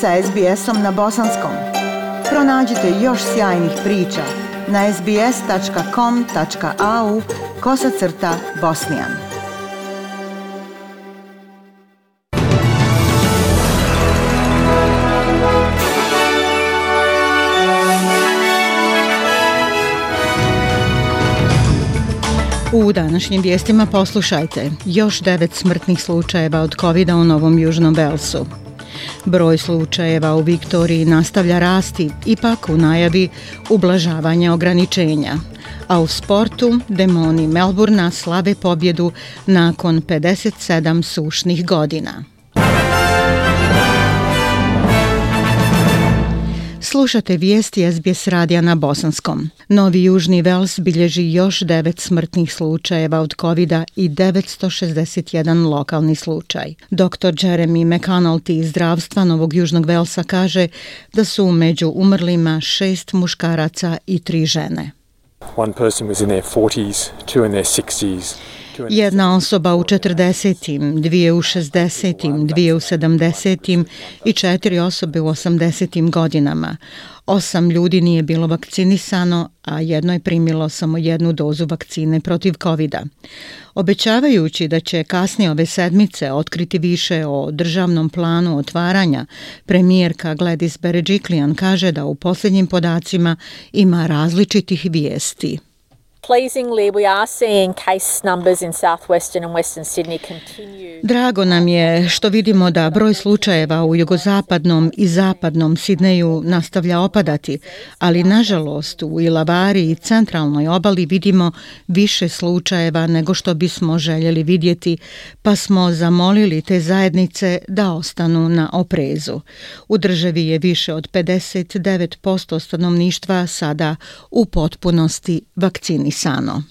sa SBS-om na bosanskom. Pronađite još sjajnih priča na sbs.com.au kosacrta bosnijan. U današnjim vijestima poslušajte još devet smrtnih slučajeva od covid u Novom Južnom Velsu. Broj slučajeva u Viktoriji nastavlja rasti, ipak u najavi ublažavanja ograničenja. A u sportu demoni Melburna slave pobjedu nakon 57 sušnih godina. Slušate vijesti SBS radija na Bosanskom. Novi Južni Vels bilježi još devet smrtnih slučajeva od covid i 961 lokalni slučaj. Dr. Jeremy McConnell iz zdravstva Novog Južnog Velsa kaže da su među umrlima šest muškaraca i tri žene. One person was in their 40s, two in their 60s. Jedna osoba u 40. dvije u 60. dvije u 70. i četiri osobe u 80. godinama. Osam ljudi nije bilo vakcinisano, a jedno je primilo samo jednu dozu vakcine protiv covid -a. Obećavajući da će kasnije ove sedmice otkriti više o državnom planu otvaranja, premijerka Gladys Berejiklian kaže da u posljednjim podacima ima različitih vijesti pleasingly we are seeing case numbers in southwestern and western Sydney continue. Drago nam je što vidimo da broj slučajeva u jugozapadnom i zapadnom Sidneju nastavlja opadati, ali nažalost u Ilavari i centralnoj obali vidimo više slučajeva nego što bismo željeli vidjeti, pa smo zamolili te zajednice da ostanu na oprezu. U državi je više od 59% stanovništva sada u potpunosti vakcinisano Alisano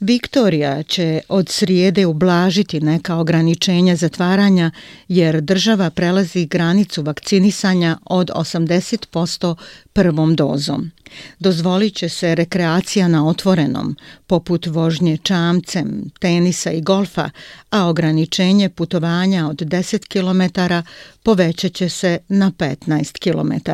Viktorija će od srijede ublažiti neka ograničenja zatvaranja jer država prelazi granicu vakcinisanja od 80% prvom dozom. Dozvolit će se rekreacija na otvorenom, poput vožnje čamcem, tenisa i golfa, a ograničenje putovanja od 10 km povećat će se na 15 km.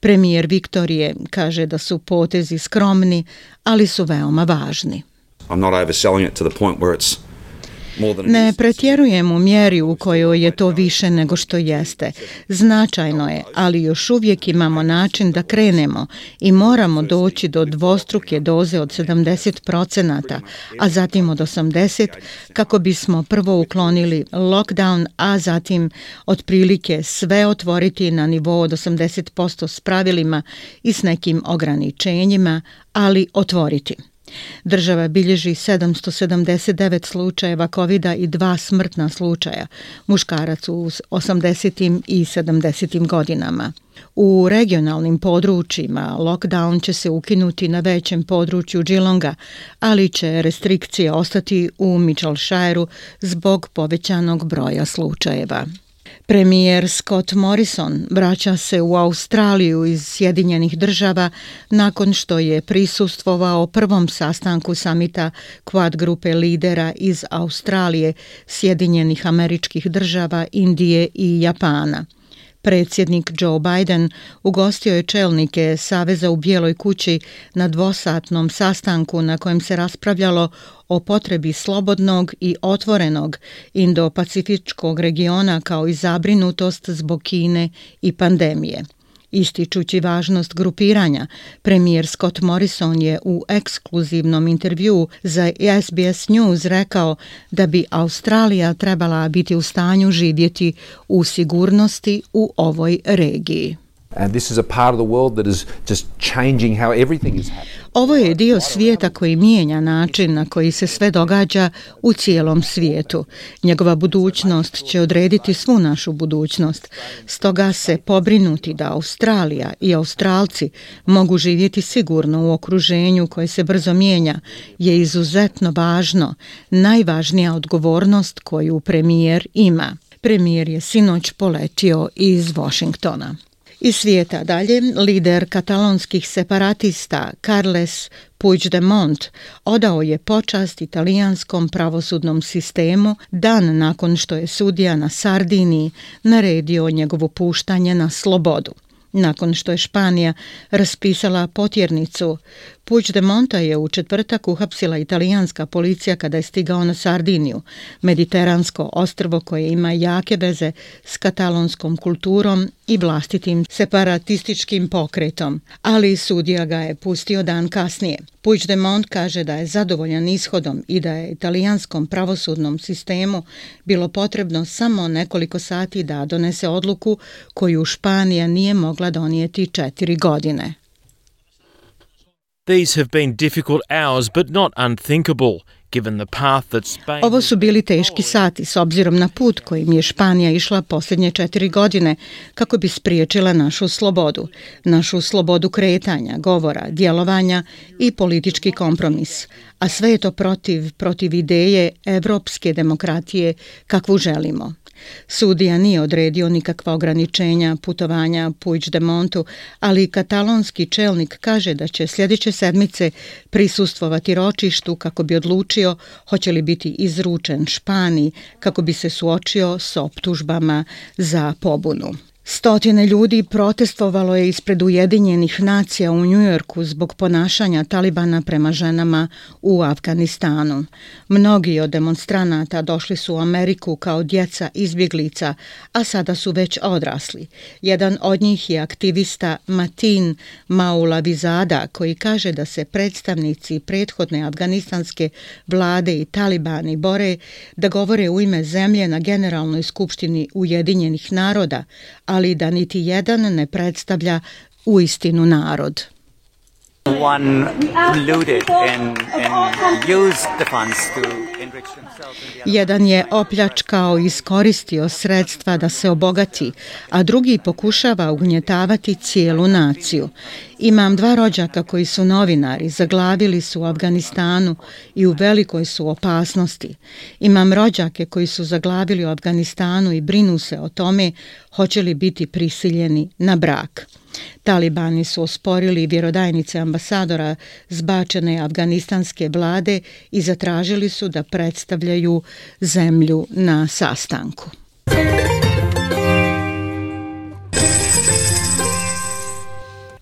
Premijer Viktorije kaže da su potezi skromni, ali su veoma važni. I'm not overselling it to the point where it's Ne pretjerujem u mjeri u kojoj je to više nego što jeste. Značajno je, ali još uvijek imamo način da krenemo i moramo doći do dvostruke doze od 70%, a zatim od 80% kako bismo prvo uklonili lockdown, a zatim otprilike sve otvoriti na nivou od 80% s pravilima i s nekim ograničenjima, ali otvoriti. Država bilježi 779 slučajeva covid i dva smrtna slučaja, muškarac u 80. i 70. godinama. U regionalnim područjima lockdown će se ukinuti na većem području Džilonga, ali će restrikcije ostati u Mitchellshireu zbog povećanog broja slučajeva. Premijer Scott Morrison vraća se u Australiju iz Sjedinjenih država nakon što je prisustvovao prvom sastanku samita Quad grupe lidera iz Australije, Sjedinjenih američkih država, Indije i Japana. Predsjednik Joe Biden ugostio je čelnike Saveza u Bijeloj kući na dvosatnom sastanku na kojem se raspravljalo o potrebi slobodnog i otvorenog Indo-Pacifičkog regiona kao i zabrinutost zbog Kine i pandemije. Ističući važnost grupiranja, premijer Scott Morrison je u ekskluzivnom intervju za SBS News rekao da bi Australija trebala biti u stanju živjeti u sigurnosti u ovoj regiji. And this is a part of the world that is just changing how everything is happening. Ovo je dio svijeta koji mijenja način na koji se sve događa u cijelom svijetu. Njegova budućnost će odrediti svu našu budućnost. Stoga se pobrinuti da Australija i Australci mogu živjeti sigurno u okruženju koje se brzo mijenja je izuzetno važno, najvažnija odgovornost koju premijer ima. Premijer je sinoć poletio iz Washingtona. Iz svijeta dalje, lider katalonskih separatista Carles Puigdemont odao je počast italijanskom pravosudnom sistemu dan nakon što je sudija na Sardiniji naredio njegovo puštanje na slobodu. Nakon što je Španija raspisala potjernicu, Puigdemonta je u četvrtak uhapsila italijanska policija kada je stigao na Sardiniju, mediteransko ostrvo koje ima jake veze s katalonskom kulturom i vlastitim separatističkim pokretom, ali sudija ga je pustio dan kasnije. Puigdemont kaže da je zadovoljan ishodom i da je italijanskom pravosudnom sistemu bilo potrebno samo nekoliko sati da donese odluku koju Španija nije mogla donijeti četiri godine. These have been difficult hours, but not unthinkable. Ovo su bili teški sati s obzirom na put kojim je Španija išla posljednje četiri godine kako bi spriječila našu slobodu, našu slobodu kretanja, govora, djelovanja i politički kompromis. A sve je to protiv, protiv ideje evropske demokratije kakvu želimo. Sudija nije odredio nikakva ograničenja putovanja Puigdemontu, de Montu, ali katalonski čelnik kaže da će sljedeće sedmice prisustvovati ročištu kako bi odlučio hoće li biti izručen Španiji kako bi se suočio s optužbama za pobunu. Stotine ljudi protestovalo je ispred Ujedinjenih nacija u Njujorku zbog ponašanja Talibana prema ženama u Afganistanu. Mnogi od demonstranata došli su u Ameriku kao djeca izbjeglica, a sada su već odrasli. Jedan od njih je aktivista Matin Maulavizada koji kaže da se predstavnici prethodne afganistanske vlade i Talibani bore da govore u ime zemlje na Generalnoj skupštini Ujedinjenih naroda, a ali da niti jedan ne predstavlja uistinu narod. One looted and, and used the funds to Jedan je opljačkao i iskoristio sredstva da se obogati, a drugi pokušava ugnjetavati cijelu naciju. Imam dva rođaka koji su novinari, zaglavili su u Afganistanu i u velikoj su opasnosti. Imam rođake koji su zaglavili u Afganistanu i brinu se o tome hoće li biti prisiljeni na brak. Talibani su osporili vjerodajnice ambasadora zbačene afganistanske vlade i zatražili su da predstavljaju zemlju na sastanku.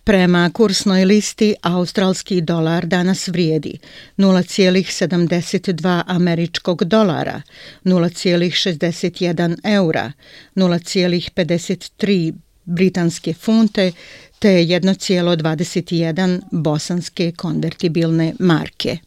Prema kursnoj listi, australski dolar danas vrijedi 0,72 američkog dolara, 0,61 eura, 0,53 britanske funte te 1,21 bosanske konvertibilne marke.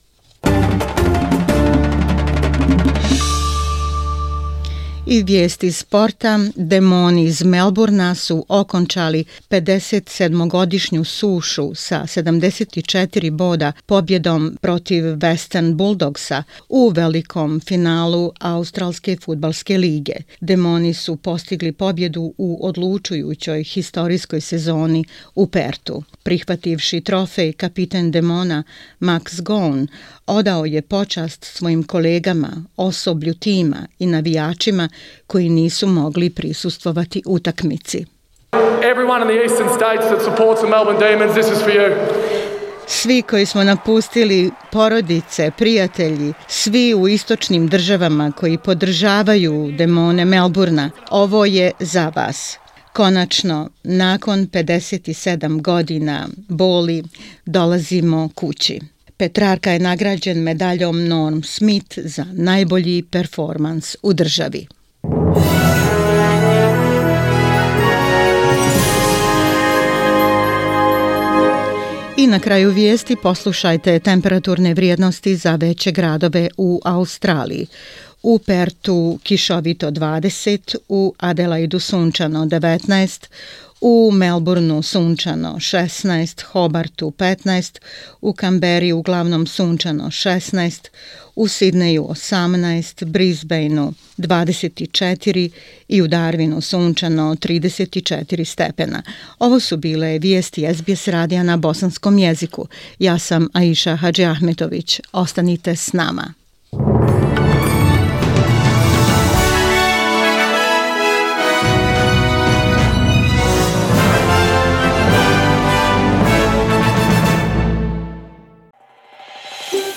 I vijesti sporta, demoni iz Melburna su okončali 57-godišnju sušu sa 74 boda pobjedom protiv Western Bulldogsa u velikom finalu Australske futbalske lige. Demoni su postigli pobjedu u odlučujućoj historijskoj sezoni u Pertu. Prihvativši trofej, kapiten Demona Max Gone odao je počast svojim kolegama, osoblju tima i navijačima koji nisu mogli prisustvovati utakmici. Svi koji smo napustili porodice, prijatelji, svi u istočnim državama koji podržavaju demone Melburna, ovo je za vas. Konačno, nakon 57 godina boli, dolazimo kući. Petrarka je nagrađen medaljom Norm Smith za najbolji performans u državi. Na kraju vijesti poslušajte temperaturne vrijednosti za veće gradove u Australiji. U Pertu kišovito 20, u Adelaidu sunčano 19, u Melbourneu sunčano 16, Hobartu 15, u Kamberi uglavnom sunčano 16, u Sidneju 18, Brisbaneu 24 i u Darwinu sunčano 34 stepena. Ovo su bile vijesti SBS radija na bosanskom jeziku. Ja sam Aisha Hadži Ahmetović. Ostanite s nama.